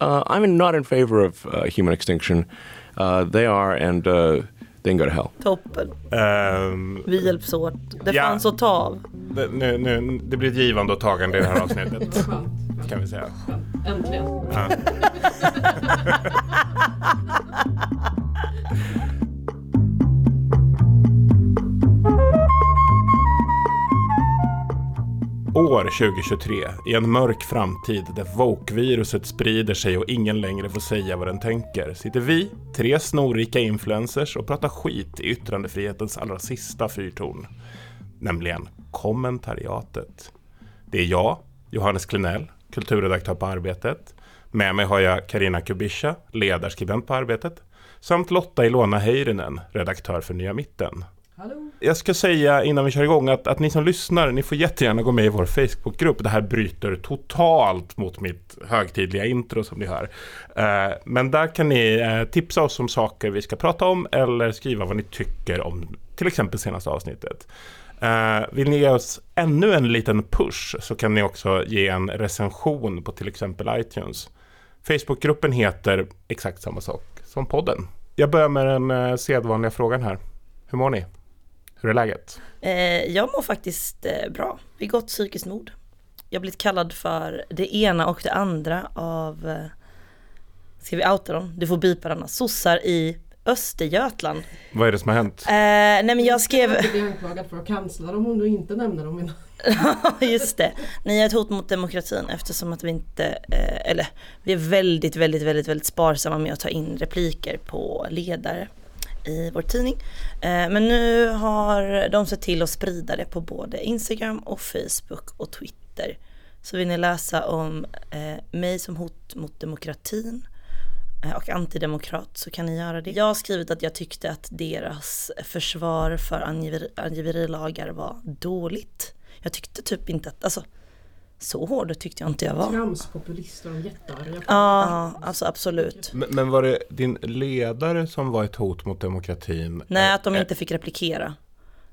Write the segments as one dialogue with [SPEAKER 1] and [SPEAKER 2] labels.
[SPEAKER 1] Uh, I'm not in favor of uh, human extinction. Uh, they are, and uh, they can go to hell.
[SPEAKER 2] Toppen.
[SPEAKER 3] Ehm,
[SPEAKER 2] Vi hjälps åt. Det
[SPEAKER 3] Ja.
[SPEAKER 2] fanns att ta av.
[SPEAKER 3] det, nu, nu, det blir ett givande och tagande i det här avsnittet. Kan vi säga.
[SPEAKER 4] Äntligen.
[SPEAKER 3] Ja. År 2023, i en mörk framtid där woke-viruset sprider sig och ingen längre får säga vad den tänker, sitter vi, tre snorrika influencers och pratar skit i yttrandefrihetens allra sista fyrtorn. Nämligen kommentariatet. Det är jag, Johannes Klenell, kulturredaktör på Arbetet. Med mig har jag Karina Kubisha, ledarskribent på Arbetet. Samt Lotta Ilona Heyrinen, redaktör för Nya Mitten.
[SPEAKER 4] Hallå.
[SPEAKER 3] Jag ska säga innan vi kör igång att, att ni som lyssnar, ni får jättegärna gå med i vår Facebookgrupp. Det här bryter totalt mot mitt högtidliga intro som ni hör. Eh, men där kan ni eh, tipsa oss om saker vi ska prata om eller skriva vad ni tycker om till exempel senaste avsnittet. Eh, vill ni ge oss ännu en liten push så kan ni också ge en recension på till exempel iTunes. Facebookgruppen heter exakt samma sak som podden. Jag börjar med den eh, sedvanliga frågan här. Hur mår ni? Hur är läget?
[SPEAKER 2] Eh, jag mår faktiskt eh, bra. Vid gott psykiskt mod. Jag har blivit kallad för det ena och det andra av, eh, ska vi outa dem? Du får bipa denna, sossar i Östergötland.
[SPEAKER 3] Vad är det som har hänt?
[SPEAKER 2] Eh, nej men jag skrev,
[SPEAKER 4] Du blir anklagad för att cancella dem om du inte nämner dem. innan.
[SPEAKER 2] just det, ni är ett hot mot demokratin eftersom att vi inte, eh, eller vi är väldigt, väldigt, väldigt, väldigt sparsamma med att ta in repliker på ledare i vår tidning. Eh, men nu har de sett till att sprida det på både Instagram och Facebook och Twitter. Så vill ni läsa om eh, mig som hot mot demokratin eh, och antidemokrat så kan ni göra det. Jag har skrivit att jag tyckte att deras försvar för angiveri, angiverilagar var dåligt. Jag tyckte typ inte att, alltså så hård tyckte jag inte jag var.
[SPEAKER 4] Tramspopulister och jättearga.
[SPEAKER 2] Ja, alltså absolut.
[SPEAKER 3] Men, men var det din ledare som var ett hot mot demokratin?
[SPEAKER 2] Nej, att de inte fick replikera.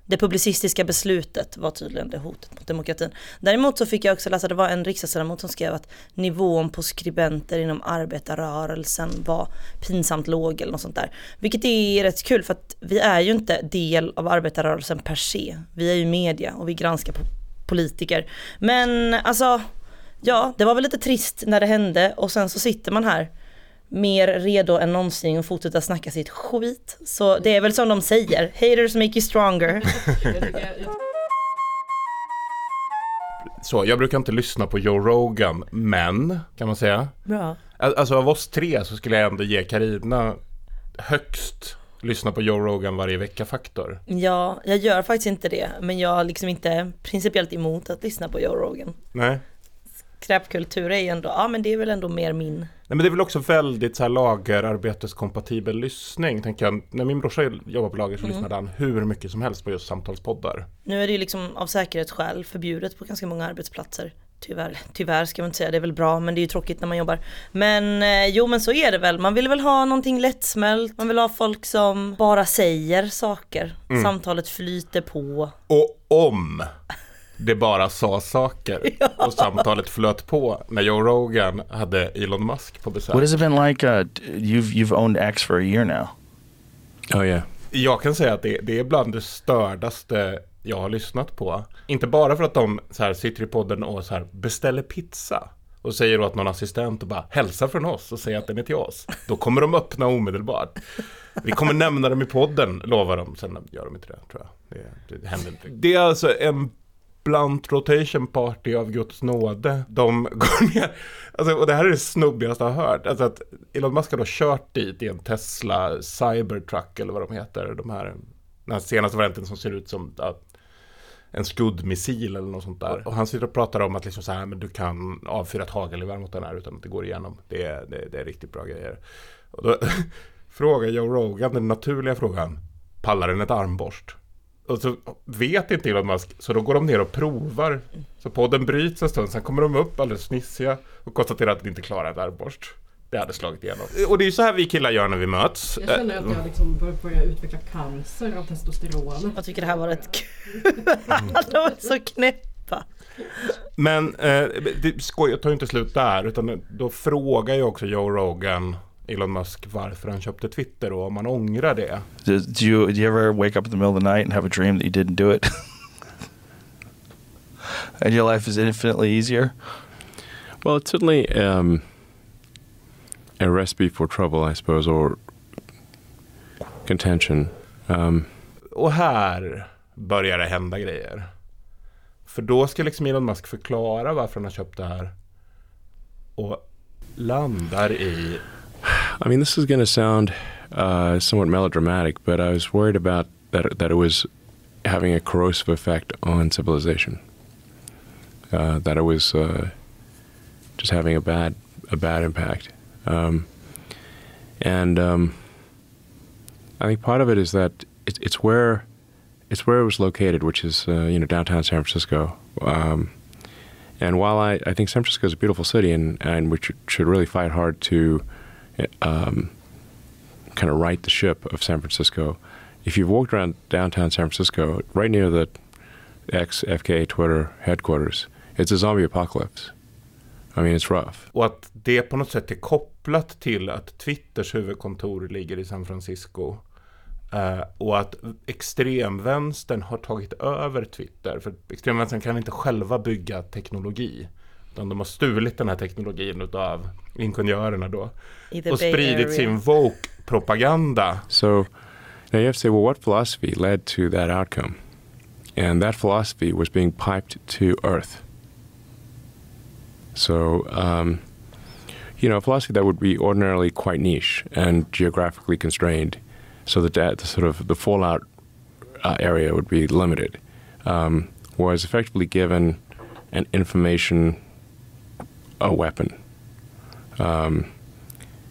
[SPEAKER 2] Det publicistiska beslutet var tydligen det hotet mot demokratin. Däremot så fick jag också läsa, det var en riksdagsledamot som skrev att nivån på skribenter inom arbetarrörelsen var pinsamt låg eller något sånt där. Vilket är rätt kul för att vi är ju inte del av arbetarrörelsen per se. Vi är ju media och vi granskar politiker. Men alltså, ja, det var väl lite trist när det hände och sen så sitter man här mer redo än någonsin att fortsätta snacka sitt skit. Så det är väl som de säger, haters make you stronger.
[SPEAKER 3] Så, jag brukar inte lyssna på Joe Rogan, men kan man säga.
[SPEAKER 2] Bra.
[SPEAKER 3] Al- Alltså av oss tre så skulle jag ändå ge Karina högst lyssna på Joe Rogan varje vecka-faktor.
[SPEAKER 2] Ja, jag gör faktiskt inte det, men jag är liksom inte principiellt emot att lyssna på Joe Rogan.
[SPEAKER 3] Nej.
[SPEAKER 2] Skräpkultur är ju ändå, ja men det är väl ändå mer min.
[SPEAKER 3] Nej men det är väl också väldigt så här lagerarbeteskompatibel lyssning, tänker jag. När min brorsa jobbade på lager så lyssnade han hur mycket som helst på just samtalspoddar.
[SPEAKER 2] Nu är det ju liksom av säkerhetsskäl förbjudet på ganska många arbetsplatser. Tyvärr, tyvärr ska man inte säga, det är väl bra men det är ju tråkigt när man jobbar. Men eh, jo men så är det väl, man vill väl ha någonting lättsmält, man vill ha folk som bara säger saker. Samtalet flyter på.
[SPEAKER 3] Och om det bara sa saker och samtalet flöt på när Joe Rogan hade Elon Musk på besök.
[SPEAKER 5] What has it been like? Uh, you've you've owned X for a year now.
[SPEAKER 1] Oh yeah.
[SPEAKER 3] Jag kan säga att det, det är bland det stördaste jag har lyssnat på. Inte bara för att de så här, sitter i podden och så här, beställer pizza och säger åt någon assistent och bara hälsa från oss och säger att den är till oss. Då kommer de öppna omedelbart. Vi kommer nämna dem i podden, lovar de. Sen gör de inte det, tror jag. Det, det händer inte. Det är alltså en blunt rotation party av Guds nåde. De går ner, alltså, och det här är det snubbigaste jag har hört. Alltså att Elon Musk har då kört dit i en Tesla Cybertruck eller vad de heter. De här, den här senaste varianten som ser ut som att en skuddmissil eller något sånt där. Och han sitter och pratar om att liksom så här, men du kan avfyra ett hagelgevär mot den här utan att det går igenom. Det är, det, det är riktigt bra grejer. Och då frågar Joe Rogan den naturliga frågan, pallar den ett armborst? Och så vet inte Elon Musk, så då går de ner och provar. Så podden bryts en stund, sen kommer de upp alldeles fnissiga och konstaterar att de inte klarar ett armborst. Det hade slagit igenom. Och det är ju så här vi killar gör när vi möts.
[SPEAKER 4] jag känner att jag liksom bör- börjar utveckla cancer av testosteronet.
[SPEAKER 2] Jag tycker det här var rätt kul. De var så knäppa.
[SPEAKER 3] Men eh, det, skojet tar ju inte slut där utan då frågar ju också Joe Rogan Elon Musk varför han köpte Twitter och om man ångrar det.
[SPEAKER 5] Do, do you do you ever wake up in the middle of the night and have a dream that you didn't do it? and your life is infinitely easier?
[SPEAKER 1] Well, it's certainly um, a recipe for trouble, I suppose, or contention. Um,
[SPEAKER 3] Och här börjar det hända grejer. För då ska liksom Elon Musk förklara varför han har köpt det här. Och landar i
[SPEAKER 1] I mean, this is going to sound uh, somewhat melodramatic, but I was worried about that that it was having a corrosive effect on civilization. Uh, that it was uh, just having a bad a bad impact, um, and um, I think part of it is that it, it's where it's where it was located, which is uh, you know downtown San Francisco. Um, and while I, I think San Francisco is a beautiful city, and and we should, really fight hard to um, kind of right the ship of San Francisco. If you've walked around downtown San Francisco, right near the ex FKA Twitter headquarters, it's a zombie apocalypse. I mean, it's rough.
[SPEAKER 3] Är kopplat till att Twitters huvudkontor ligger i San Francisco. Eh, och att extremvänstern har tagit över Twitter. För extremvänstern kan inte själva bygga teknologi. Utan de har stulit den här teknologin av ingenjörerna då. Och spridit sin woke-propaganda.
[SPEAKER 1] So you have to say, well, what philosophy led to that outcome? And that philosophy was being piped to Earth. So, um, you know, a philosophy that would be ordinarily quite niche and geographically constrained, so that the sort of the fallout uh, area would be limited, um, was effectively given an information a weapon, um,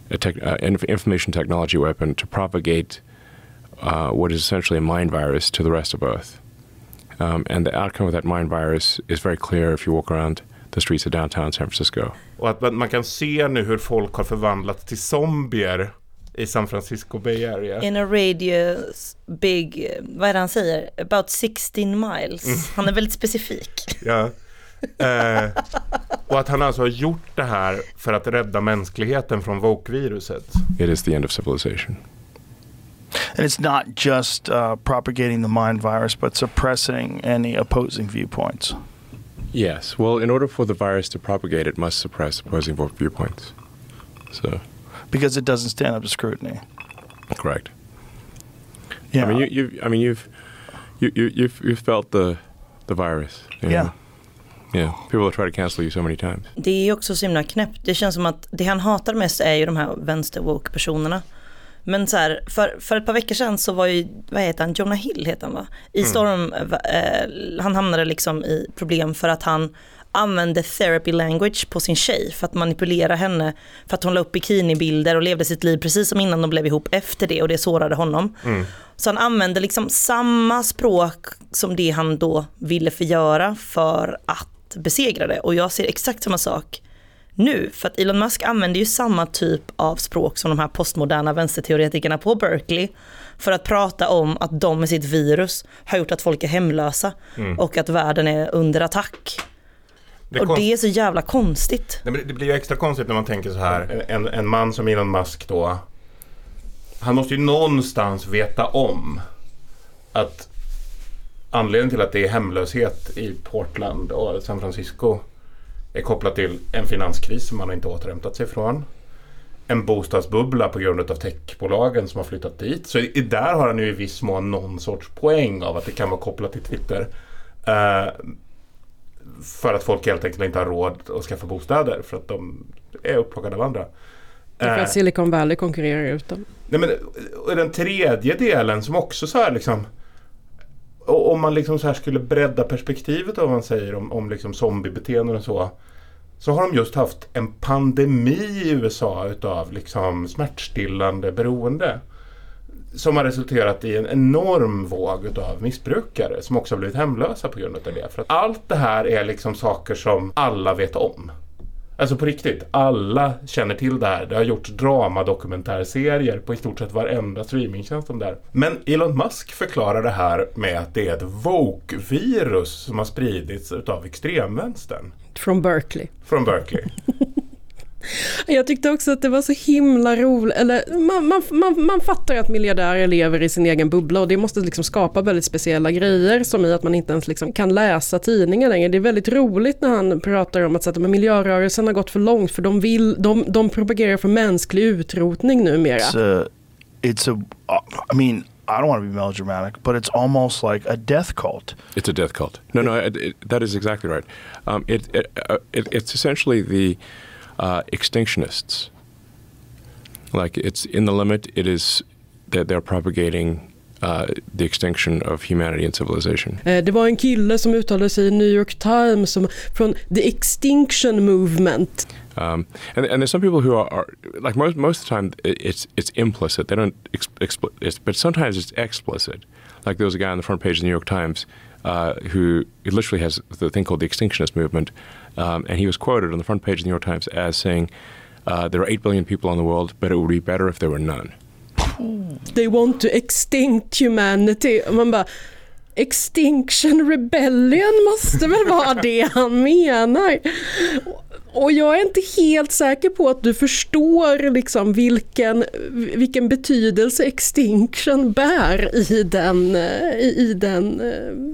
[SPEAKER 1] a tech, uh, inf- information technology weapon to propagate uh, what is essentially a mind virus to the rest of Earth. Um, and the outcome of that mind virus is very clear if you walk around the streets of downtown San Francisco.
[SPEAKER 3] Och att man kan se nu hur folk har förvandlats till zombier i San Francisco Bay Area.
[SPEAKER 2] In a radius big, vad är det han säger? About 16 miles.
[SPEAKER 3] Mm.
[SPEAKER 2] Han är väldigt specifik.
[SPEAKER 3] Ja. Eh, och att han alltså har gjort det här för att rädda mänskligheten från woke-viruset.
[SPEAKER 1] It is the end of civilization.
[SPEAKER 5] And it's not just uh, propagating the mind virus, but suppressing any opposing viewpoints.
[SPEAKER 1] Yes. Well, in order for the virus to propagate, it must suppress opposing viewpoints. So,
[SPEAKER 5] Because it doesn't stand up to scrutiny.
[SPEAKER 1] correct.
[SPEAKER 5] Yeah.
[SPEAKER 1] I mean, you, you I mean, you've, you, you, you've, you've felt the, the virus. you
[SPEAKER 5] Yeah.
[SPEAKER 1] know? Yeah. People have tried to cancel you so many times.
[SPEAKER 2] Det är också så himla knäppt. Det känns som att det han hatar mest är ju de här vänster personerna Men så här, för, för ett par veckor sedan så var ju, vad heter han, Jonah Hill heter han va? I Storm, eh, han hamnade liksom i problem för att han använde therapy language på sin tjej för att manipulera henne. För att hon la upp bikinibilder och levde sitt liv precis som innan de blev ihop efter det och det sårade honom. Så han använde liksom samma språk som det han då ville förgöra för att besegra det. Och jag ser exakt samma sak nu. För att Elon Musk använder ju samma typ av språk som de här postmoderna vänsterteoretikerna på Berkeley. För att prata om att de med sitt virus har gjort att folk är hemlösa och att världen är under attack.
[SPEAKER 3] Det
[SPEAKER 2] och det är så jävla konstigt.
[SPEAKER 3] Det blir ju extra konstigt när man tänker så här. En, en man som Elon Musk då. Han måste ju någonstans veta om att anledningen till att det är hemlöshet i Portland och San Francisco är kopplat till en finanskris som man inte återhämtat sig från. En bostadsbubbla på grund av techbolagen som har flyttat dit. Så i, där har han ju i viss mån någon sorts poäng av att det kan vara kopplat till Twitter. Eh, för att folk helt enkelt inte har råd att skaffa bostäder för att de är upplockade av andra.
[SPEAKER 4] Det är för
[SPEAKER 3] Eh,
[SPEAKER 4] att Silicon Valley konkurrerar ut dem.
[SPEAKER 3] Nej, men, och den tredje delen som också så här liksom och om man liksom så här skulle bredda perspektivet vad man säger om, om liksom zombiebeteenden och så. Så har de just haft en pandemi i USA utav liksom smärtstillande beroende. Som har resulterat i en enorm våg utav missbrukare som också har blivit hemlösa på grund av det. För att allt det här är liksom saker som alla vet om. Alltså på riktigt, alla känner till det här. Det har gjorts dramadokumentärserier på i stort sett varenda streamingtjänst om det här. Men Elon Musk förklarar det här med att det är ett woke-virus som har spridits utav extremvänstern.
[SPEAKER 4] Från Berkeley.
[SPEAKER 3] Från Berkeley.
[SPEAKER 4] Jag tyckte också att det var så himla roligt, eller man, man, man, man fattar att miljardärer lever i sin egen bubbla och det måste liksom skapa väldigt speciella grejer som i att man inte ens liksom kan läsa tidningar längre. Det är väldigt roligt när han pratar om att, så att men miljörörelsen har gått för långt för de, vill, de, de propagerar för mänsklig utrotning numera.
[SPEAKER 5] It's a, it's a. I mean, I don't want to be melodramatic, but it's almost like a death cult.
[SPEAKER 1] It's a death cult. No, no, it, it, that is exactly right. Um, it, it, uh, it, it's essentially the uh, extinctionists. Like it's in the limit. It is that they're propagating uh, the extinction of humanity and civilization.
[SPEAKER 4] Eh, Det var en kille som uttalade sig i New York Times som, från The Extinction Movement.
[SPEAKER 1] Um, and, and there's some people who are, are like most most of the time it's it's implicit. They don't ex- expli- it's, but sometimes it's explicit. Like there was a guy on the front page of the New York Times uh, who literally has the thing called the extinctionist movement, um, and he was quoted on the front page of the New York Times as saying, uh, "There are eight billion people in the world, but it would be better if there were none."
[SPEAKER 4] They want to extinct humanity. Man bara, Extinction Rebellion måste väl vara det han menar. Och jag är inte helt säker på att du förstår liksom vilken, vilken betydelse extinction bär i den, i, i den,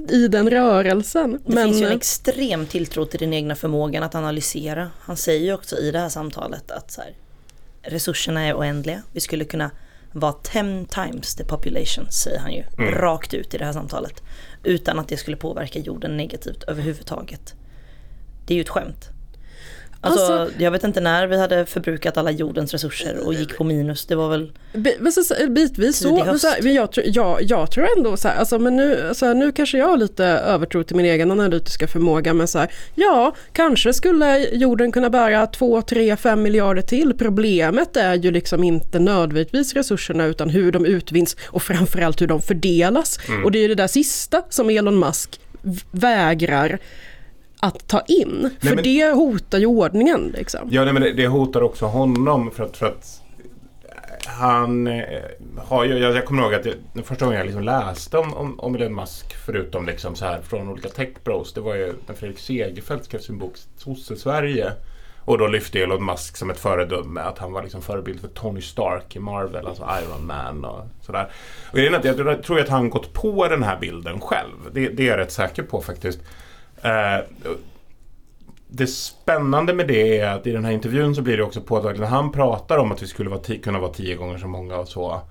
[SPEAKER 4] i den rörelsen.
[SPEAKER 2] Det finns ju en extrem tilltro till den egna förmågan att analysera. Han säger ju också i det här samtalet att så här, resurserna är oändliga. Vi skulle kunna vara 10 times the population, säger han ju, rakt ut i det här samtalet. Utan att det skulle påverka jorden negativt överhuvudtaget. Det är ju ett skämt. Alltså,
[SPEAKER 4] Alltså-
[SPEAKER 2] jag vet inte när vi hade förbrukat alla jordens resurser och gick på minus. Det var väl
[SPEAKER 4] men så- Bitvis så, men så här, men jag, tror- jag, jag tror ändå så här, alltså, men nu, så här, nu kanske jag har lite övertro till min egen analytiska förmåga men så här, ja, kanske skulle jorden kunna bära 2, 3, 5 miljarder till. Problemet är ju liksom inte nödvändigtvis resurserna utan hur de utvinns och framförallt hur de fördelas. Och det är ju det där sista som Elon Musk vägrar att ta in. För
[SPEAKER 3] men-
[SPEAKER 4] det hotar ju ordningen liksom.
[SPEAKER 3] Ja, nej, men det, det hotar också honom för att, för att han eh, har ju, jag, jag kommer ihåg att jag, den första gången jag liksom läste om, om, om Elon Musk förutom liksom så här från olika techbros det var ju när Fredrik Segerfeldt skrev sin bok Sosse-Sverige och då lyfte Elon Musk som ett föredöme att han var liksom förebild för Tony Stark i Marvel, alltså Iron Man och sådär. Och jag tror- jag tror att han gått på den här bilden själv. Det, det är jag rätt säker på faktiskt. Eh, det spännande med det är att i den här intervjun så blir det också påtagligt när han pratar om att vi skulle vara kunna vara tio gånger så många och så.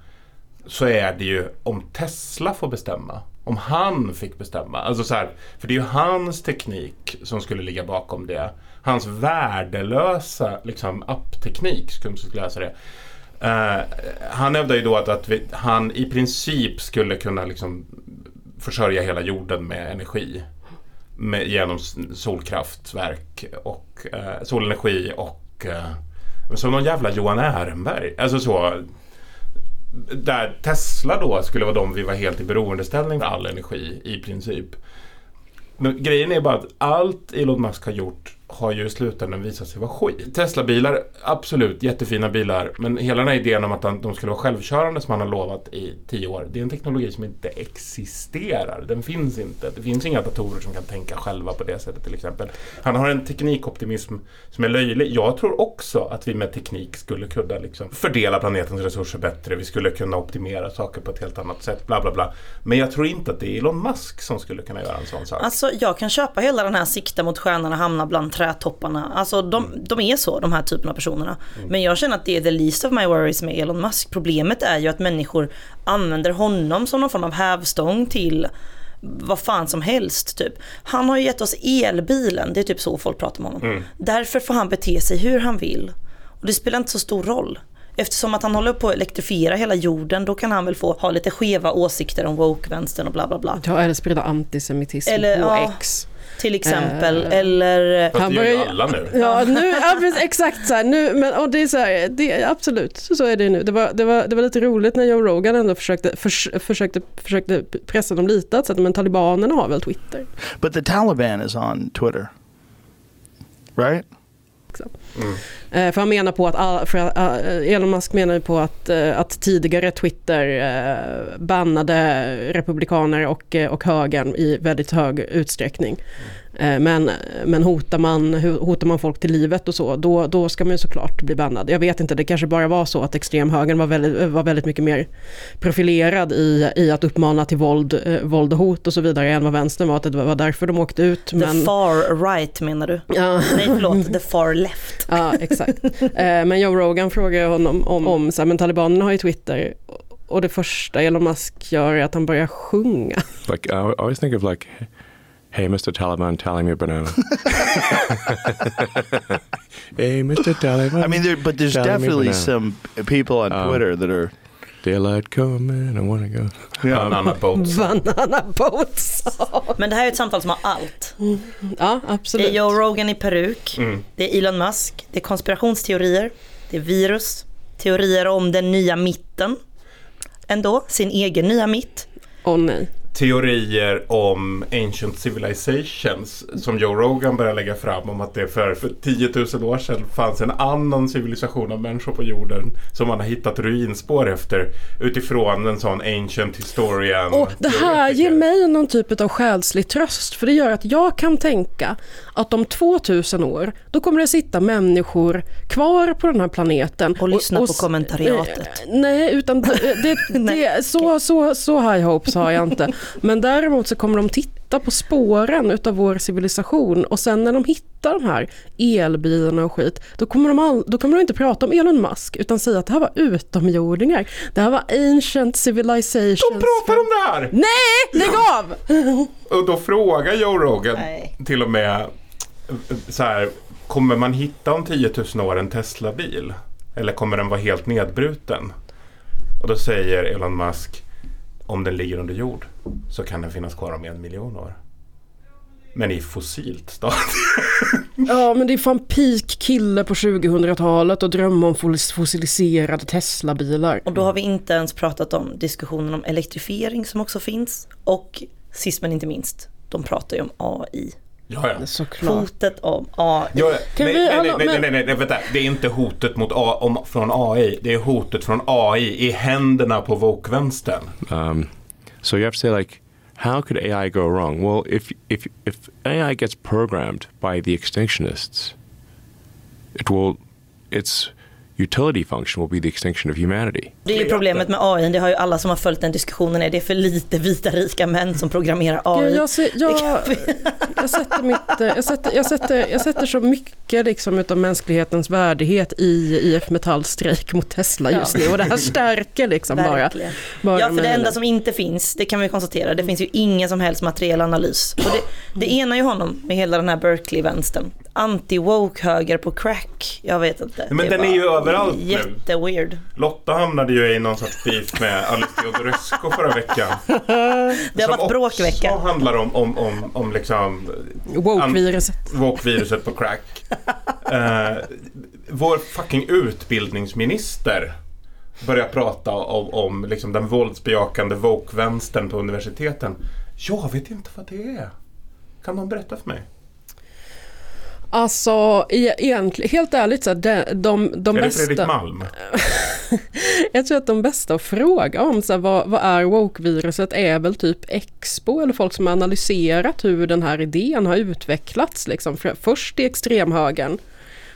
[SPEAKER 3] Så är det ju om Tesla får bestämma. Om han fick bestämma. Alltså så här, för det är ju hans teknik som skulle ligga bakom det. Hans värdelösa liksom, appteknik, skulle man läsa det. Uh, han hävdar ju då att, att vi, han i princip skulle kunna liksom försörja hela jorden med energi med, genom solkraftverk och eh, solenergi och eh, som någon jävla Johan Ehrenberg. Alltså så. Där Tesla då skulle vara de vi var helt i beroendeställning för all energi i princip. Men grejen är bara att allt Elon Musk har gjort har ju i slutändan visat sig vara skit. Tesla-bilar, absolut jättefina bilar. Men hela den här idén om att de skulle vara självkörande som han har lovat i tio år. Det är en teknologi som inte existerar. Den finns inte. Det finns inga datorer som kan tänka själva på det sättet till exempel. Han har en teknikoptimism som är löjlig. Jag tror också att vi med teknik skulle kunna liksom fördela planetens resurser bättre. Vi skulle kunna optimera saker på ett helt annat sätt. Bla bla bla. Men jag tror inte att det är Elon Musk som skulle kunna göra en sån sak.
[SPEAKER 2] Alltså jag kan köpa hela den här sikta mot stjärnorna, hamna bland trädtopparna. Alltså de, de är så, de här typen av personerna. Men jag känner att det är the least of my worries med Elon Musk. Problemet är ju att människor använder honom som någon form av hävstång till vad fan som helst typ. Han har ju gett oss elbilen, det är typ så folk pratar om honom. Därför får han bete sig hur han vill. Och det spelar inte så stor roll. Eftersom att han håller på att elektrifiera hela jorden, då kan han väl få ha lite skeva åsikter om woke-vänstern och bla bla bla.
[SPEAKER 4] Ja, eller sprida antisemitism
[SPEAKER 2] Eller,
[SPEAKER 4] på
[SPEAKER 2] ja.
[SPEAKER 4] X.
[SPEAKER 2] Till exempel,
[SPEAKER 4] Eh,
[SPEAKER 2] eller
[SPEAKER 3] Fast
[SPEAKER 4] han
[SPEAKER 3] det gör ju
[SPEAKER 4] börjar-
[SPEAKER 3] alla nu.
[SPEAKER 4] Ja, nu, ja precis, exakt så här, nu, men och det är så här, det, absolut, så, är det nu. Det var, det, var, det var lite roligt när Joe Rogan ändå försökte, förs, försökte, försökte pressa dem lite, att säga, men talibanerna har väl Twitter?
[SPEAKER 5] But the Taliban is on Twitter, right?
[SPEAKER 4] Liksom.
[SPEAKER 3] Mm.
[SPEAKER 4] Eh, för han menar på att, all, för, uh, Elon Musk menar på att, uh, att tidigare Twitter uh, bannade republikaner och, och högern i väldigt hög utsträckning. Men, men hotar, man, hotar man folk till livet och så, då, då ska man ju såklart bli bannad. Jag vet inte, det kanske bara var så att extremhögern var väldigt, var väldigt mycket mer profilerad i, i att uppmana till våld, våld och hot och så vidare än vad vänstern var, att det var därför de åkte ut.
[SPEAKER 2] The far right menar du?
[SPEAKER 4] Ja.
[SPEAKER 2] Nej förlåt, the far left.
[SPEAKER 4] Ja exakt. men Joe Rogan frågar honom om, om så här, men talibanerna har ju Twitter och det första Elon Musk gör är att han börjar sjunga.
[SPEAKER 1] Like I always think of like Hey Mr. Taliban, tally me a banana. hey Mr. Taliban.
[SPEAKER 5] I mean, there, but there's definitely some people on
[SPEAKER 1] Um,
[SPEAKER 5] Twitter that are.
[SPEAKER 1] Daylight coming, I wanna go.
[SPEAKER 5] Yeah.
[SPEAKER 3] Banana boats.
[SPEAKER 4] Banana boats.
[SPEAKER 2] Men det här är ett samtal som har allt.
[SPEAKER 4] ja
[SPEAKER 2] Det
[SPEAKER 4] absolut.
[SPEAKER 2] är Joe Rogan i peruk,
[SPEAKER 3] Mm.
[SPEAKER 2] det är Elon Musk, det är konspirationsteorier, det är virus, teorier om den nya mitten. Ändå, sin egen nya mitt.
[SPEAKER 4] Åh nej.
[SPEAKER 3] Teorier om ancient civilizations som Joe Rogan börjar lägga fram om att det för, för 10 000 år sedan fanns en annan civilisation av människor på jorden som man har hittat ruinspår efter utifrån en sån ancient historian.
[SPEAKER 4] Och det här ger mig någon typ av själslig tröst för det gör att jag kan tänka att om 2000 år då kommer det sitta människor kvar på den här planeten.
[SPEAKER 2] Och lyssna på
[SPEAKER 4] s-
[SPEAKER 2] kommentariatet.
[SPEAKER 4] eh, Nej, utan det, det, det, så, så, så high hopes har jag inte. Men däremot så kommer de titta på spåren utav vår civilisation och sen när de hittar de här elbilarna och skit då kommer de, all, då kommer de inte prata om Elon Musk utan säga att det här var utomjordingar. Det här var ancient civilizations.
[SPEAKER 3] De pratar om det här!
[SPEAKER 4] Nej, lägg av!
[SPEAKER 3] Och då frågar Joe Rogan
[SPEAKER 2] Nej.
[SPEAKER 3] till och med eh, så här, kommer man hitta om 10 000 år en Tesla-bil? Eller kommer den vara helt nedbruten? Och då säger Elon Musk, om den ligger under jord så kan den finnas kvar om en miljon år. Men i fossilt stadie.
[SPEAKER 4] Ja, men det är fan peak kille på 2000-talet och drömma om fos- fossiliserade Tesla-bilar.
[SPEAKER 2] Och då har vi inte ens pratat om diskussionen om elektrifiering som också finns. Och sist men inte minst, de pratar ju om AI.
[SPEAKER 3] Ja, ja.
[SPEAKER 4] Såklart.
[SPEAKER 2] Hotet om AI.
[SPEAKER 3] Ja,
[SPEAKER 4] Kan
[SPEAKER 3] nej,
[SPEAKER 4] vi-
[SPEAKER 3] nej, nej, nej, nej, nej, nej, vänta. Det är inte hotet mot A, om, från AI. Det är hotet från AI i händerna på woke-vänstern.
[SPEAKER 1] Um, so you have to say like, how could AI go wrong? Well, if if if AI gets programmed by the extinctionists, it will its utility function will be the extinction of humanity.
[SPEAKER 2] Det är ju problemet med AI, det har ju alla som har följt den diskussionen, är det är för lite vita rika män som programmerar AI.
[SPEAKER 4] Jag, jag, jag, sätter mitt, eh, jag, sätter, jag, sätter, jag sätter så mycket liksom utav mänsklighetens värdighet i IF Metalls strejk mot Tesla just nu och det här stärker liksom bara. Bara
[SPEAKER 2] Ja, för det enda som inte finns, det kan vi konstatera, det finns ju ingen som helst materiell analys. Och det, det enar ju honom med hela den här Berkeley-vänstern. Anti-woke-höger på crack, jag vet inte.
[SPEAKER 3] Men den är
[SPEAKER 2] bara
[SPEAKER 3] ju överallt nu.
[SPEAKER 2] Jätteweird.
[SPEAKER 3] Lotta hamnade ju i någon sorts beef med Alice Teodorescu förra veckan.
[SPEAKER 2] Det har varit bråkvecka.
[SPEAKER 3] Som handlar om, om, om, om liksom
[SPEAKER 4] Woke-viruset.
[SPEAKER 3] woke-viruset på crack. Eh, vår fucking utbildningsminister börjar prata om, om liksom den våldsbejakande woke-vänstern på universiteten. Jag vet inte vad det är. Kan någon berätta för mig?
[SPEAKER 4] Alltså e- egentligen, helt ärligt så här, de, de, de
[SPEAKER 3] är det
[SPEAKER 4] bästa...
[SPEAKER 3] Fredrik Malm?
[SPEAKER 4] Jag tror att de bästa att fråga om så här, vad, vad är woke-viruset är väl typ Expo eller folk som har analyserat hur den här idén har utvecklats. Liksom. För, först i extremhögern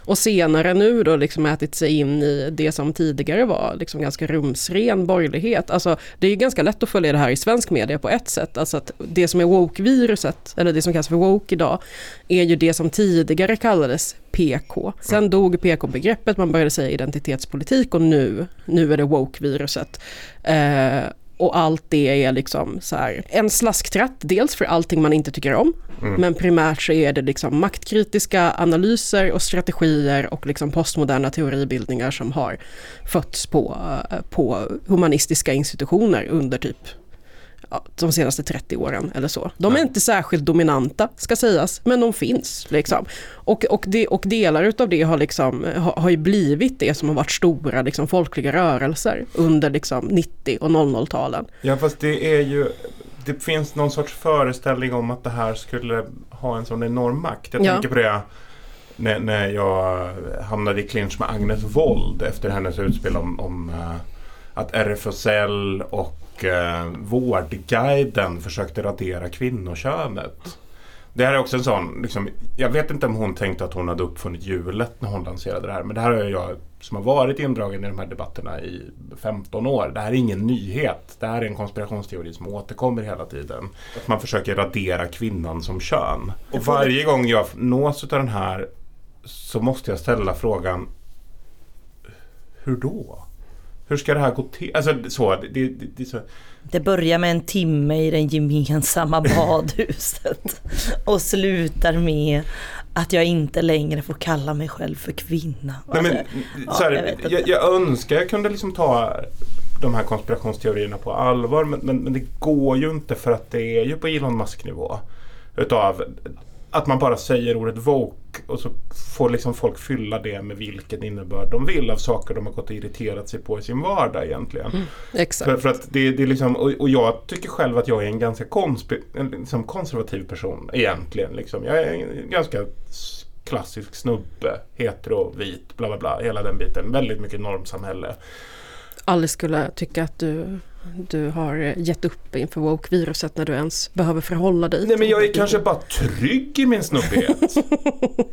[SPEAKER 4] och senare nu då liksom ätit sig in i det som tidigare var liksom ganska rumsren borgerlighet. Alltså det är ju ganska lätt att följa det här i svensk media på ett sätt. Alltså att det som är woke-viruset, eller det som kallas för woke idag, är ju det som tidigare kallades PK. Sen dog PK-begreppet, man började säga identitetspolitik och nu, nu är det woke-viruset. Eh, och allt det är liksom så här, en slasktratt, dels för allting man inte tycker om, men primärt så är det liksom maktkritiska analyser och strategier och liksom postmoderna teoribildningar som har fötts på, eh, på humanistiska institutioner under typ de senaste 30 åren eller så. De är
[SPEAKER 3] Ja.
[SPEAKER 4] inte särskilt dominanta ska sägas, men de finns. Liksom. Och, och, det, och delar utav det har, liksom, har, har ju blivit det som har varit stora liksom, folkliga rörelser under liksom, 90 och 00-talen.
[SPEAKER 3] Ja fast det är ju Det finns någon sorts föreställning om att det här skulle ha en sån enorm makt. Jag
[SPEAKER 4] Ja.
[SPEAKER 3] tänker på det när, när jag hamnade i clinch med Agnes Wold efter hennes utspel om, om uh, att RFSL och uh, Vårdguiden försökte radera kvinnokönet. Det här är också en sån, liksom, jag vet inte om hon tänkte att hon hade uppfunnit hjulet när hon lanserade det här. Men det här är jag som har varit indragen i de här debatterna i 15 år. Det här är ingen nyhet. Det här är en konspirationsteori som återkommer hela tiden. Att man försöker radera kvinnan som kön. Och varje gång jag nås av den här så måste jag ställa frågan Hur då? Hur ska det här gå till? Alltså så, det, det, det, så.
[SPEAKER 2] det börjar med en timme i det gemensamma badhuset och slutar med att jag inte längre får kalla mig själv för kvinna.
[SPEAKER 3] Nej, men,
[SPEAKER 2] Alltså,
[SPEAKER 3] så här,
[SPEAKER 2] ja, jag
[SPEAKER 3] jag, jag, önskar jag kunde liksom ta de här konspirationsteorierna på allvar men, men, men det går ju inte för att det är ju på Elon Musk-nivå. Utav att man bara säger ordet woke och så får liksom folk fylla det med vilken innebörd de vill av saker de har gått och irriterat sig på i sin vardag egentligen.
[SPEAKER 4] Exakt.
[SPEAKER 3] För, för att det, det är liksom, och, och jag tycker själv att jag är en ganska konspi, en liksom konservativ person egentligen. Liksom. Jag är en ganska klassisk snubbe, hetero, vit, bla bla bla, hela den biten. Väldigt mycket normsamhälle.
[SPEAKER 4] Alice skulle tycka att du, du har gett upp inför woke-viruset när du ens behöver förhålla dig
[SPEAKER 3] Nej men jag är kanske bara trygg i min snubbighet.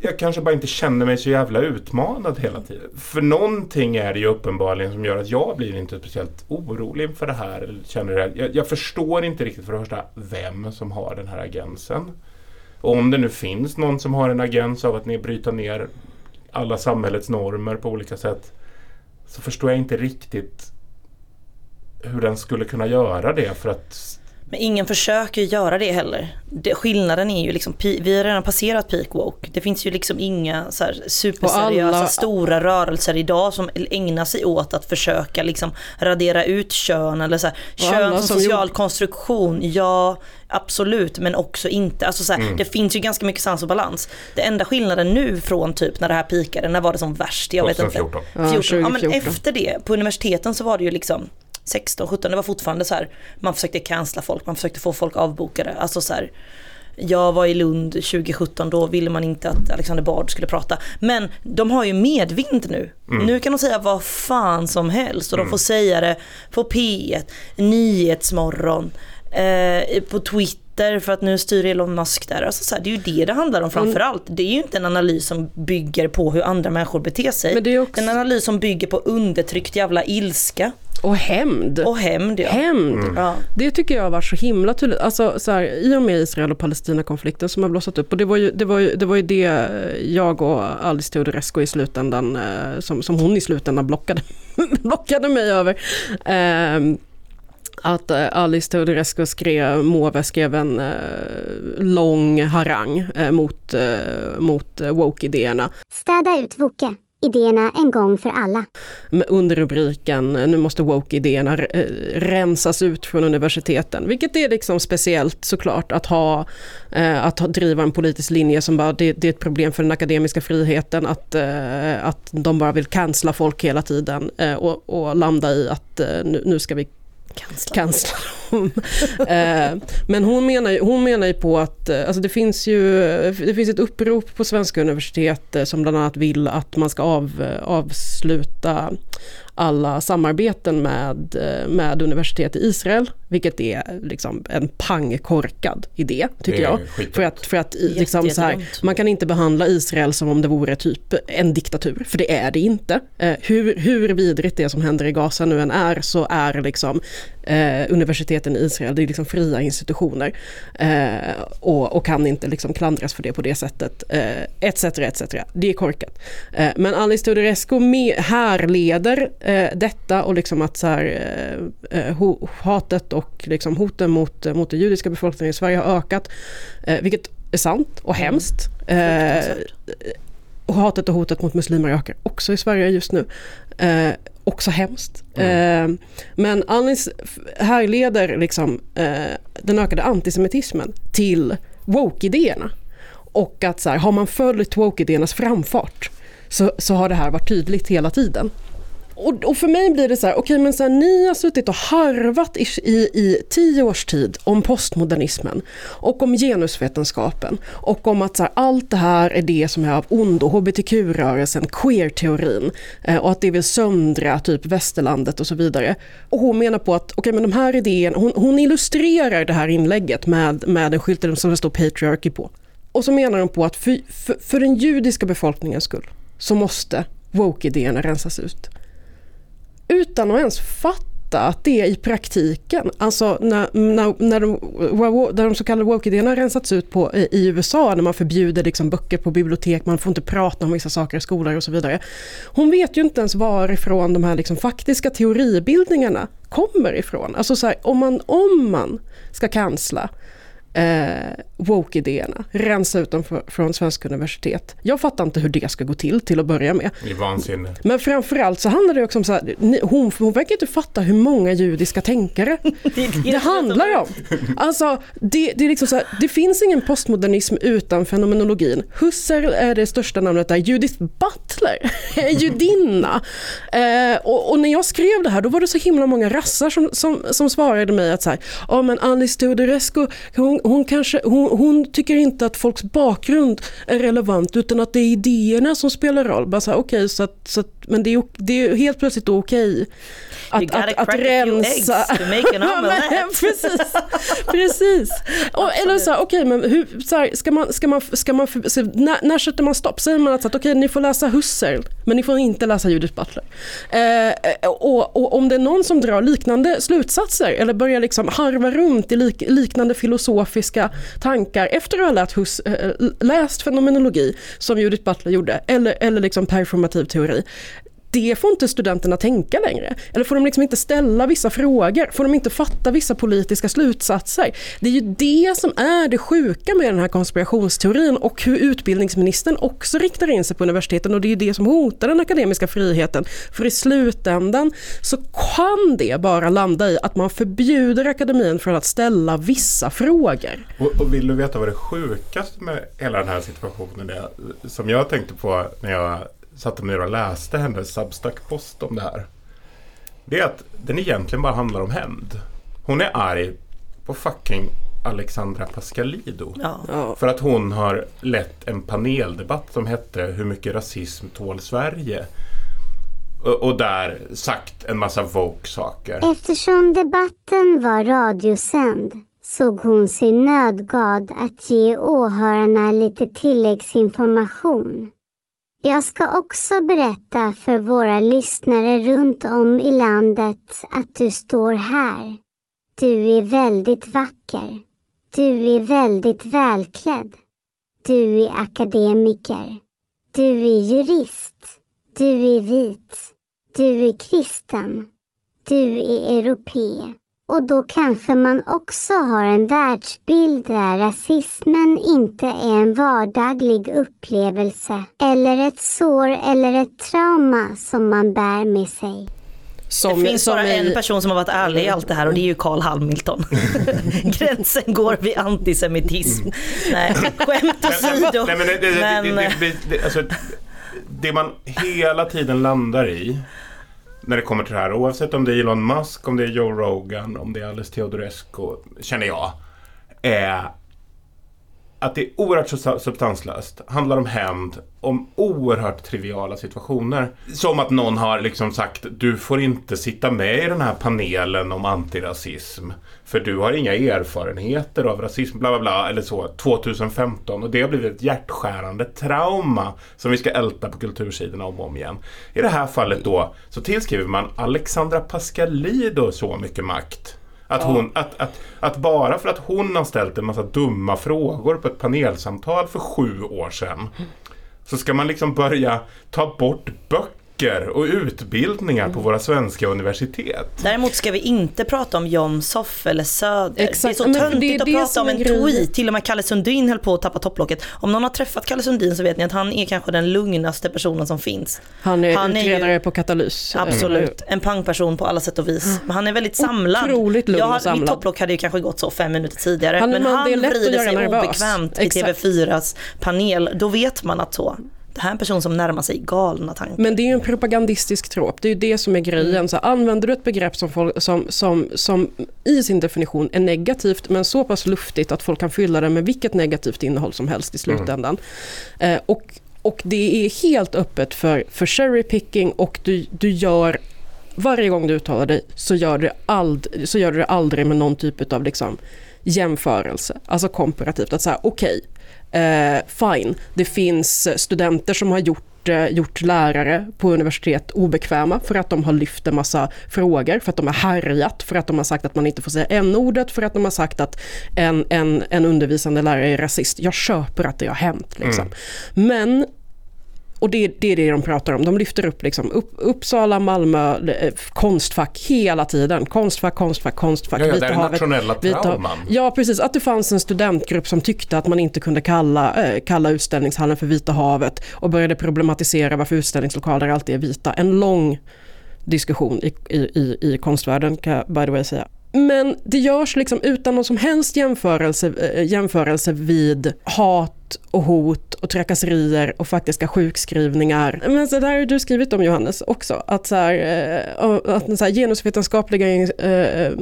[SPEAKER 3] jag kanske bara inte känner mig så jävla utmanad hela tiden. För någonting är det ju uppenbarligen som gör att jag blir inte speciellt orolig för det här. Eller känner det. Jag, jag förstår inte riktigt för det första vem som har den här agensen. Och om det nu finns någon som har en agens av att ni bryta ner alla samhällets normer på olika sätt. Så förstår jag inte riktigt hur den skulle kunna göra det för att
[SPEAKER 2] Men ingen försöker ju göra det heller. Det, skillnaden är ju liksom, vi har redan passerat peak woke. Det finns ju liksom inga så här superseriösa
[SPEAKER 4] alla-
[SPEAKER 2] stora rörelser idag som ägnar sig åt att försöka liksom radera ut kön eller så här, kön som
[SPEAKER 4] som
[SPEAKER 2] social
[SPEAKER 4] gjort-
[SPEAKER 2] konstruktion. Ja, absolut, men också inte. Alltså så här,
[SPEAKER 3] Mm.
[SPEAKER 2] Det finns ju ganska mycket sans och balans. Det enda skillnaden nu från typ när det här pikade, när var det som värst? Jag vet inte.
[SPEAKER 3] 2014.
[SPEAKER 4] Ja,
[SPEAKER 2] 14. Ja, men
[SPEAKER 4] 2014.
[SPEAKER 2] efter det, på universiteten så var det ju liksom 16, 17, det var fortfarande så här, man försökte cancella folk, man försökte få folk avbokade. Alltså så här, jag var i Lund 2017, då ville man inte att Alexander Bard skulle prata. Men de har ju medvind nu. Nu kan de säga vad fan som helst och de får säga det på P1, Nyhetsmorgon, eh, på Twitter för att nu styr Elon Musk där. Alltså så här, det är ju det det handlar om framförallt. Det är ju inte en analys som bygger på hur andra människor beter sig.
[SPEAKER 4] Men det är också-
[SPEAKER 2] En analys som bygger på undertryckt jävla ilska
[SPEAKER 4] Och hämnd.
[SPEAKER 2] och hämnd. Ja.
[SPEAKER 4] Hämnd.
[SPEAKER 2] Ja.
[SPEAKER 4] Det tycker jag har varit så himla tydligt. Alltså, så här, I och med Israel och Palestina-konflikten som har blossat upp. Och det var ju det, var ju, det, var ju det jag och Alice Teodorescu i slutändan, eh, som, som hon i slutändan blockade, blockade mig över. Ehm, att eh, Alice Teodorescu skrev, Måwe skrev en eh, lång harang eh, mot, mot woke-idéerna.
[SPEAKER 6] Städa ut Woke. Idéerna en gång för alla.
[SPEAKER 4] med underrubriken nu måste woke-idéerna rensas ut från universiteten. Vilket är liksom speciellt såklart att ha, att driva en politisk linje som bara det, det är ett problem för den akademiska friheten att, att de bara vill cancella folk hela tiden och, och landa i att nu, nu ska vi
[SPEAKER 2] Kansler.
[SPEAKER 4] kansla eh, Men hon menar, ju, hon menar ju på att eh, alltså det finns ju det finns ett upprop på svenska universitet eh, som bland annat vill att man ska av, avsluta alla samarbeten med, eh, med universitet i Israel, vilket är liksom en pangkorkad idé, tycker jag. För att, för att liksom så här, man kan inte behandla Israel som om det vore typ en diktatur, för det är det inte. Eh, hur, hur vidrigt det som händer i Gaza nu än är, så är liksom eh, universiteten i Israel, det är liksom fria institutioner eh, och, och kan inte liksom klandras för det på det sättet, eh, etc. etc. Det är korkat. Eh, men Alice Teodorescu me- härleder eh, detta och liksom att så här, eh, eh, ho- hatet och liksom hoten mot, mot den judiska befolkningen i Sverige har ökat, eh, vilket är sant och hemskt. Eh,
[SPEAKER 2] Fruktansvärt.
[SPEAKER 4] och hatet och hotet mot muslimer ökar också i Sverige just nu. Eh, också hemskt. Eh, men f- härleder liksom, eh, den ökade antisemitismen till woke-idéerna. Och att så här, har man följt woke-idéernas framfart så, så har det här varit tydligt hela tiden och, och för mig blir det så här, okej men så här, ni har suttit och harvat i, i, i tio års tid om postmodernismen och om genusvetenskapen och om att så här, allt det här är det som är av ondo, hbtq-rörelsen, queer-teorin eh, och att det vill söndra typ västerlandet och så vidare. Och hon menar på att, okej men de här idéerna, hon, hon illustrerar det här inlägget med, med en skylt som det står patriarchy på. Och så menar hon på att för, för, för den judiska befolkningens skull så måste woke-idéerna rensas ut. Utan att ens fatta att det i praktiken, alltså när, när, när, de, när de så kallade woke-idéerna har rensats ut på, i USA, när man förbjuder liksom böcker på bibliotek, man får inte prata om vissa saker i skolor och så vidare. Hon vet ju inte ens varifrån de här liksom faktiska teoribildningarna kommer ifrån. Alltså så här, om, man, om man ska kansla eh, woke-idéerna, rensa ut dem för, från svenska universitet. Jag fattar inte hur det ska gå till till att börja med.
[SPEAKER 3] Det är vansinne.
[SPEAKER 4] Men framförallt så handlar det också om så här, ni, hon, hon verkar inte fatta hur många judiska tänkare
[SPEAKER 2] Det, det,
[SPEAKER 4] det handlar om. Alltså, det, det, är liksom så här, det finns ingen postmodernism utan fenomenologin. Husserl är det största namnet där, Judith Butler är judinna. Eh, och, och, när jag skrev det här då var det så himla många rassar som, som, som svarade mig att så här, ja men Alice Teodorescu, hon, hon, kanske, hon, hon tycker inte att folks bakgrund är relevant utan att det är idéerna som spelar roll. Bara så här, okay, så att, så att, men det är, det är helt plötsligt okej att,
[SPEAKER 2] gotta
[SPEAKER 4] att, att
[SPEAKER 2] crack a few
[SPEAKER 4] rensa. men, precis, precis. Och, eller så här, okej men hur, så här, ska man, ska man, ska man, så, när, när sätter man stopp? Säger man att okej ni får läsa Husserl men ni får inte läsa Judith Butler. Eh, och, och om det är någon som drar liknande slutsatser eller börjar liksom harva runt i lik, liknande filosofiska tankar efter att ha läst, Hus, eh, läst fenomenologi som Judith Butler gjorde eller, eller liksom performativ teori det får inte studenterna tänka längre. Eller får de liksom inte ställa vissa frågor? Får de inte fatta vissa politiska slutsatser? Det är ju det som är det sjuka med den här konspirationsteorin och hur utbildningsministern också riktar in sig på universiteten och det är ju det som hotar den akademiska friheten. För i slutändan så kan det bara landa i att man förbjuder akademin från att ställa vissa frågor.
[SPEAKER 3] Och, och vill du veta vad det sjukaste med hela den här situationen är? Som jag tänkte på när jag satte mig ner och läste hennes Substack-post om det här. Det är att den egentligen bara handlar om hämnd. Hon är arg på fucking Alexandra Pascalido.
[SPEAKER 2] Ja.
[SPEAKER 3] För att hon har lett en paneldebatt som hette Hur mycket rasism tål Sverige? Och, och där sagt en massa woke saker.
[SPEAKER 6] Eftersom debatten var radiosänd såg hon sig nödgad att ge åhörarna lite tilläggsinformation. Jag ska också berätta för våra lyssnare runt om i landet att du står här. Du är väldigt vacker. Du är väldigt välklädd. Du är akademiker. Du är jurist. Du är vit. Du är kristen. Du är europé. Och då kanske man också har en världsbild där rasismen inte är en vardaglig upplevelse eller ett sår eller ett trauma som man bär med sig.
[SPEAKER 4] Som,
[SPEAKER 2] det finns bara
[SPEAKER 4] i-
[SPEAKER 2] en person som har varit ärlig i allt det här och det är ju Carl Hamilton. Gränsen går vid antisemitism. Nej, skämt åsido.
[SPEAKER 3] Nej, men alltså, det man hela tiden landar i när det kommer till det här, oavsett om det är Elon Musk, om det är Joe Rogan, om det är Alice Teodorescu, känner jag, Eh, att det är oerhört substanslöst, handlar om hämnd, om oerhört triviala situationer. Som att någon har liksom sagt du får inte sitta med i den här panelen om antirasism. För du har inga erfarenheter av rasism, bla bla bla, eller så, 2015. Och det har blivit ett hjärtskärande trauma som vi ska älta på kultursidorna om och om igen. I det här fallet då så tillskriver man Alexandra Pascalido så mycket makt. Att, hon, att, att, att bara för att hon har ställt en massa dumma frågor på ett panelsamtal för sju år sedan så ska man liksom börja ta bort böcker och utbildningar på våra svenska universitet.
[SPEAKER 2] Däremot ska vi inte prata om Jomshof eller Söder.
[SPEAKER 4] Exakt,
[SPEAKER 2] Det är så
[SPEAKER 4] men det är
[SPEAKER 2] töntigt att
[SPEAKER 4] det
[SPEAKER 2] prata om en tweet. Till och med Kalle Sundin höll på att tappa topplocket. Om någon har träffat Kalle Sundin så vet ni att han är kanske den lugnaste personen som finns.
[SPEAKER 4] Han är
[SPEAKER 2] Han är ju-
[SPEAKER 4] utredare på katalys.
[SPEAKER 2] Absolut, en pangperson på alla sätt och vis. Men han är väldigt samlad.
[SPEAKER 4] Otroligt lugn och
[SPEAKER 2] har, Mitt
[SPEAKER 4] samlad.
[SPEAKER 2] topplock hade ju kanske gått så fem minuter tidigare.
[SPEAKER 4] Han-
[SPEAKER 2] men
[SPEAKER 4] man-
[SPEAKER 2] han
[SPEAKER 4] det är lätt att
[SPEAKER 2] vrider
[SPEAKER 4] göra
[SPEAKER 2] sig
[SPEAKER 4] nervös.
[SPEAKER 2] obekvämt
[SPEAKER 4] Exakt.
[SPEAKER 2] i TV4s panel. Då vet man att så. Det här är en person som närmar sig galna tankar.
[SPEAKER 4] Men det är ju en propagandistisk trop, det är ju det som är grejen. Så använder du ett begrepp som, folk, som, som, som i sin definition är negativt men så pass luftigt att folk kan fylla det med vilket negativt innehåll som helst i slutändan. Eh, och, och det är helt öppet för, för cherry picking och du, du gör varje gång du uttalar dig så gör du, ald, så gör du det aldrig med någon typ av liksom jämförelse, alltså komparativt. Att säga okej, okay, eh, fine, det finns studenter som har gjort eh, gjort lärare på universitet obekväma för att de har lyft en massa frågor, för att de har härjat, för att de har sagt att man inte får säga n-ordet, för att de har sagt att en, en, en undervisande lärare är rasist. Jag köper att det har hänt. Liksom. Mm. Men och det, det, är det de pratar om. De lyfter upp liksom upp, Uppsala, Malmö, eh, Konstfack hela tiden. Konstfack, Konstfack, Konstfack.
[SPEAKER 3] Ja, ja, det är nationella trauman.
[SPEAKER 4] Ja, precis. Att det fanns en studentgrupp som tyckte att man inte kunde kalla, äh, kalla utställningshallen för Vita havet och började problematisera varför utställningslokaler alltid är vita. En lång diskussion i, i, i konstvärlden kan jag by the way säga. Men det görs liksom utan någon som helst jämförelse, äh, jämförelse vid hat och hot och trakasserier och faktiska sjukskrivningar. Men så där har du skrivit om Johannes också, att, så här, eh, att så här, genusvetenskapliga eh,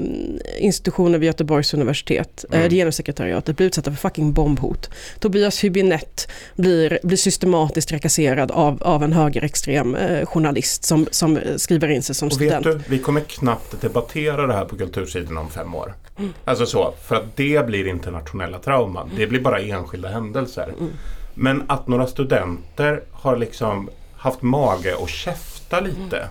[SPEAKER 4] institutioner vid Göteborgs universitet, eh, mm. genussekretariatet, blir utsatta för fucking bombhot. Tobias Hübinette blir, blir systematiskt trakasserad av, av en högerextrem journalist som, som skriver in sig som
[SPEAKER 3] och
[SPEAKER 4] student.
[SPEAKER 3] Vet du, vi kommer knappt debattera det här på Kultursidan om fem år. Mm. Alltså så, för att det blir internationella trauman. Det blir bara enskilda händelser. Mm. Men att några studenter har liksom haft mage att käfta lite. Mm.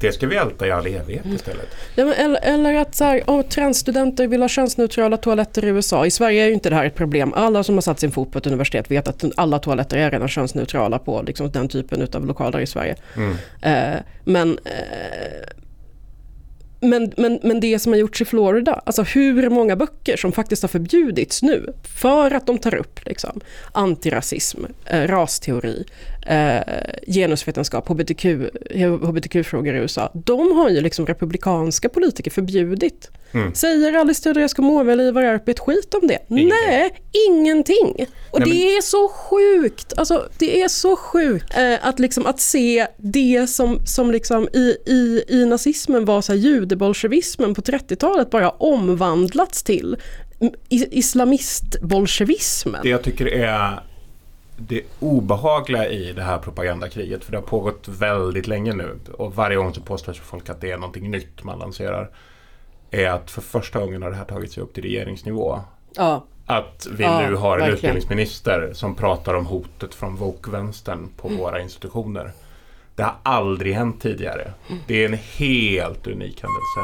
[SPEAKER 3] Det ska vi älta i all evighet mm. istället.
[SPEAKER 4] Ja, men eller, eller, att så här, oh, transstudenter vill ha könsneutrala toaletter i USA. I Sverige är ju inte det här ett problem. Alla som har satt sin fot på ett universitet vet att alla toaletter är redan könsneutrala på liksom, den typen av lokaler i Sverige. Mm. Eh, men eh, men, men, men det som har gjorts i Florida, alltså hur många böcker som faktiskt har förbjudits nu för att de tar upp liksom, antirasism, eh, rasteori, eh, genusvetenskap, hbtq, hbtq-frågor i USA. De har ju liksom republikanska politiker förbjudit. Mm. Säger Alice Teodorescu Mårväl Ivar Arpi ett skit om det? Ingenting. Nej, ingenting. Och Nej, det men... är så sjukt, alltså det är så sjukt eh, att, liksom, att se det som, som liksom i, i, i nazismen var så här judebolsjevismen på 30-talet bara omvandlats till islamistbolsjevismen.
[SPEAKER 3] Det jag tycker är det obehagliga i det här propagandakriget, för det har pågått väldigt länge nu och varje gång så påstår folk att det är någonting nytt man lanserar, är att för första gången har det här tagit sig upp till regeringsnivå.
[SPEAKER 4] Ja.
[SPEAKER 3] Att vi ja, nu har en verkligen. utbildningsminister som pratar om hotet från woke-vänstern på mm. våra institutioner. Det har aldrig hänt tidigare. Det är en helt unik händelse.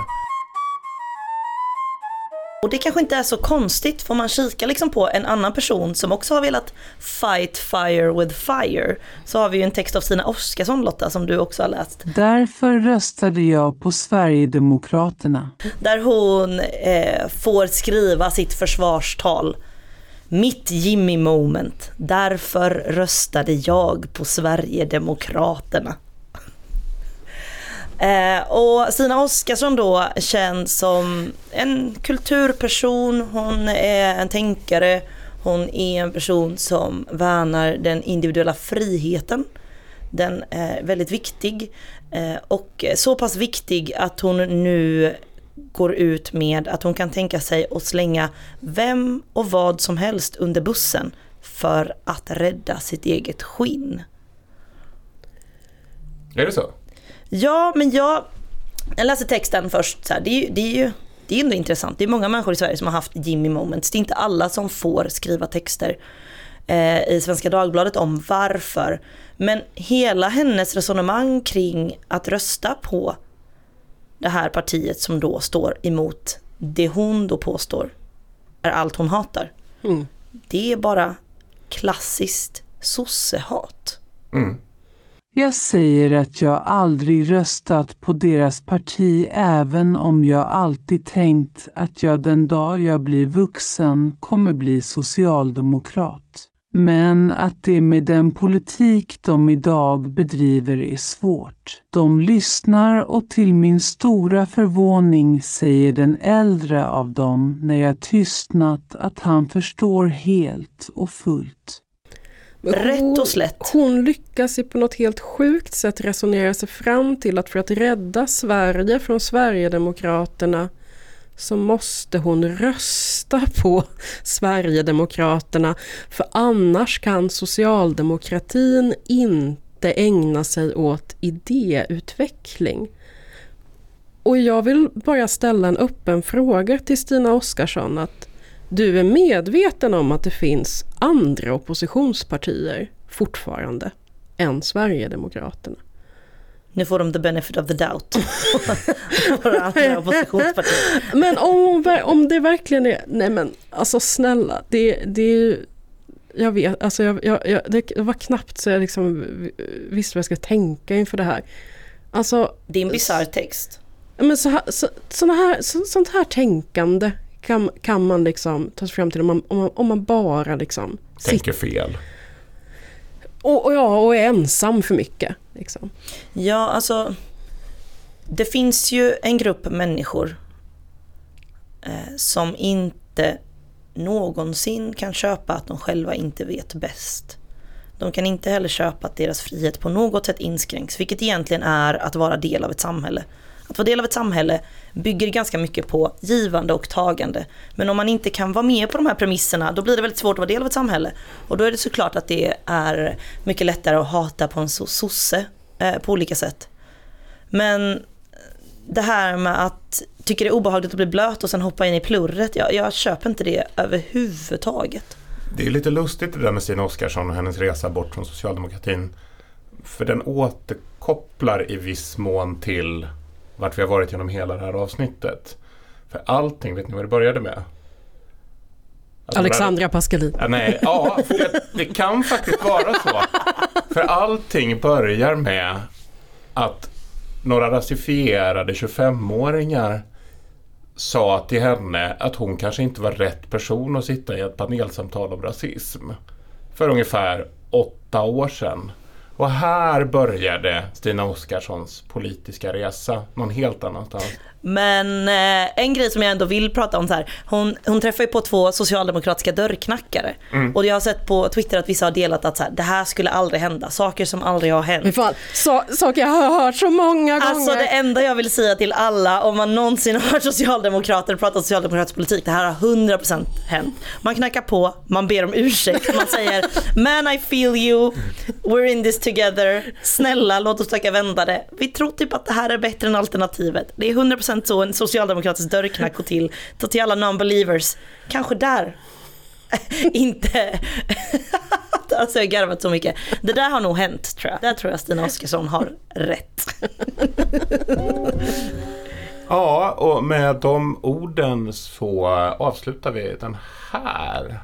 [SPEAKER 2] Och det kanske inte är så konstigt, får man kika liksom på en annan person som också har velat fight fire with fire, så har vi ju en text av Stina Oskarsson Lotta, som du också har läst.
[SPEAKER 7] Därför röstade jag på Sverigedemokraterna.
[SPEAKER 2] Där hon eh, får skriva sitt försvarstal. Mitt Jimmy moment. Därför röstade jag på Sverigedemokraterna. Eh, och Stina Oskarsson då känns som en kulturperson, hon är en tänkare, hon är en person som värnar den individuella friheten. Den är väldigt viktig eh, och så pass viktig att hon nu går ut med att hon kan tänka sig att slänga vem och vad som helst under bussen för att rädda sitt eget skinn.
[SPEAKER 3] Är det så?
[SPEAKER 2] Ja, men jag, jag läser texten först. Så här, det, är, det, är ju, det är ändå intressant. Det är många människor i Sverige som har haft Jimmy moments. Det är inte alla som får skriva texter eh, i Svenska Dagbladet om varför. Men hela hennes resonemang kring att rösta på det här partiet som då står emot det hon då påstår är allt hon hatar. Mm. Det är bara klassiskt sossehat. Mm.
[SPEAKER 7] Jag säger att jag aldrig röstat på deras parti även om jag alltid tänkt att jag den dag jag blir vuxen kommer bli socialdemokrat. Men att det med den politik de idag bedriver är svårt. De lyssnar och till min stora förvåning säger den äldre av dem när jag tystnat att han förstår helt och fullt.
[SPEAKER 2] Rätt och slätt.
[SPEAKER 4] Hon lyckas ju på något helt sjukt sätt resonera sig fram till att för att rädda Sverige från Sverigedemokraterna så måste hon rösta på Sverigedemokraterna för annars kan socialdemokratin inte ägna sig åt idéutveckling. Och jag vill bara ställa en öppen fråga till Stina Oskarsson att du är medveten om att det finns andra oppositionspartier fortfarande än Sverigedemokraterna.
[SPEAKER 2] Nu får de the benefit of the doubt.
[SPEAKER 4] Men om, om det verkligen är, nej men alltså snälla, det, det är ju jag vet, alltså jag, jag, jag, det var knappt så jag liksom visste vad jag skulle tänka inför det här. Alltså,
[SPEAKER 2] det är en bisarr text.
[SPEAKER 4] Men så här, så, här, så, sånt här tänkande kan, kan man liksom ta sig fram till om man, om man, om man bara liksom
[SPEAKER 3] Tänker fel.
[SPEAKER 4] Och, och, ja, och är ensam för mycket. Liksom.
[SPEAKER 2] Ja, alltså det finns ju en grupp människor eh, som inte någonsin kan köpa att de själva inte vet bäst. De kan inte heller köpa att deras frihet på något sätt inskränks, vilket egentligen är att vara del av ett samhälle. Att vara del av ett samhälle bygger ganska mycket på givande och tagande. Men om man inte kan vara med på de här premisserna då blir det väldigt svårt att vara del av ett samhälle. Och då är det såklart att det är mycket lättare att hata på en sosse eh, på olika sätt. Men det här med att tycka det är obehagligt att bli blöt och sen hoppa in i plurret, jag, jag köper inte det överhuvudtaget.
[SPEAKER 3] Det är lite lustigt det där med Stina Oskarsson och hennes resa bort från socialdemokratin. För den återkopplar i viss mån till vart vi har varit genom hela det här avsnittet. För allting, vet ni vad det började med?
[SPEAKER 4] Alltså Alexandra Pascalin.
[SPEAKER 3] Ja, nej, ja, det, det kan faktiskt vara så. För allting börjar med att några rasifierade 25-åringar sa till henne att hon kanske inte var rätt person att sitta i ett panelsamtal om rasism. För ungefär åtta år sedan. Och här började Stina Oskarssons politiska resa någon helt annanstans.
[SPEAKER 2] Men eh, en grej som jag ändå vill prata om så här. Hon, hon träffar ju på två socialdemokratiska dörrknackare. Mm. Och jag har sett på Twitter att vissa har delat att så här, det här skulle aldrig hända. Saker som aldrig har hänt.
[SPEAKER 4] Fan, så, saker jag har hört så många gånger.
[SPEAKER 2] Alltså det enda jag vill säga till alla om man någonsin har hört socialdemokrater prata socialdemokratisk politik. Det här har 100% hänt. Man knackar på, man ber om ursäkt, man säger man I feel you, we're in this together. Snälla låt oss försöka vända det. Vi tror typ att det här är bättre än alternativet. Det är 100% 100% så en socialdemokratisk dörrknack går till. Ta till alla non-believers. Kanske där. inte... alltså jag har garvat så mycket. Det där har nog hänt tror jag. Där tror jag Stina Oskarsson har rätt.
[SPEAKER 3] ja, och med de orden så avslutar vi den här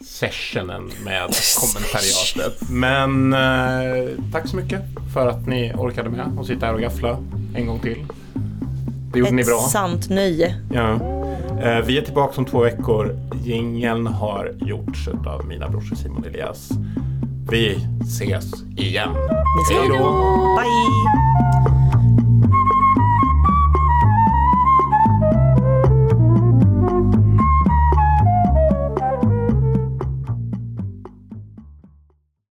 [SPEAKER 3] sessionen med kommentariatet. Men eh, tack så mycket för att ni orkade med och sitta här och gaffla en gång till. Det gjorde
[SPEAKER 2] Ett
[SPEAKER 3] ni bra.
[SPEAKER 2] Ett sant nöje.
[SPEAKER 3] Ja. Eh, vi är tillbaka om två veckor. Jingeln har gjorts av mina brorsor Simon Elias. Vi ses igen.
[SPEAKER 2] Hej då! Bye!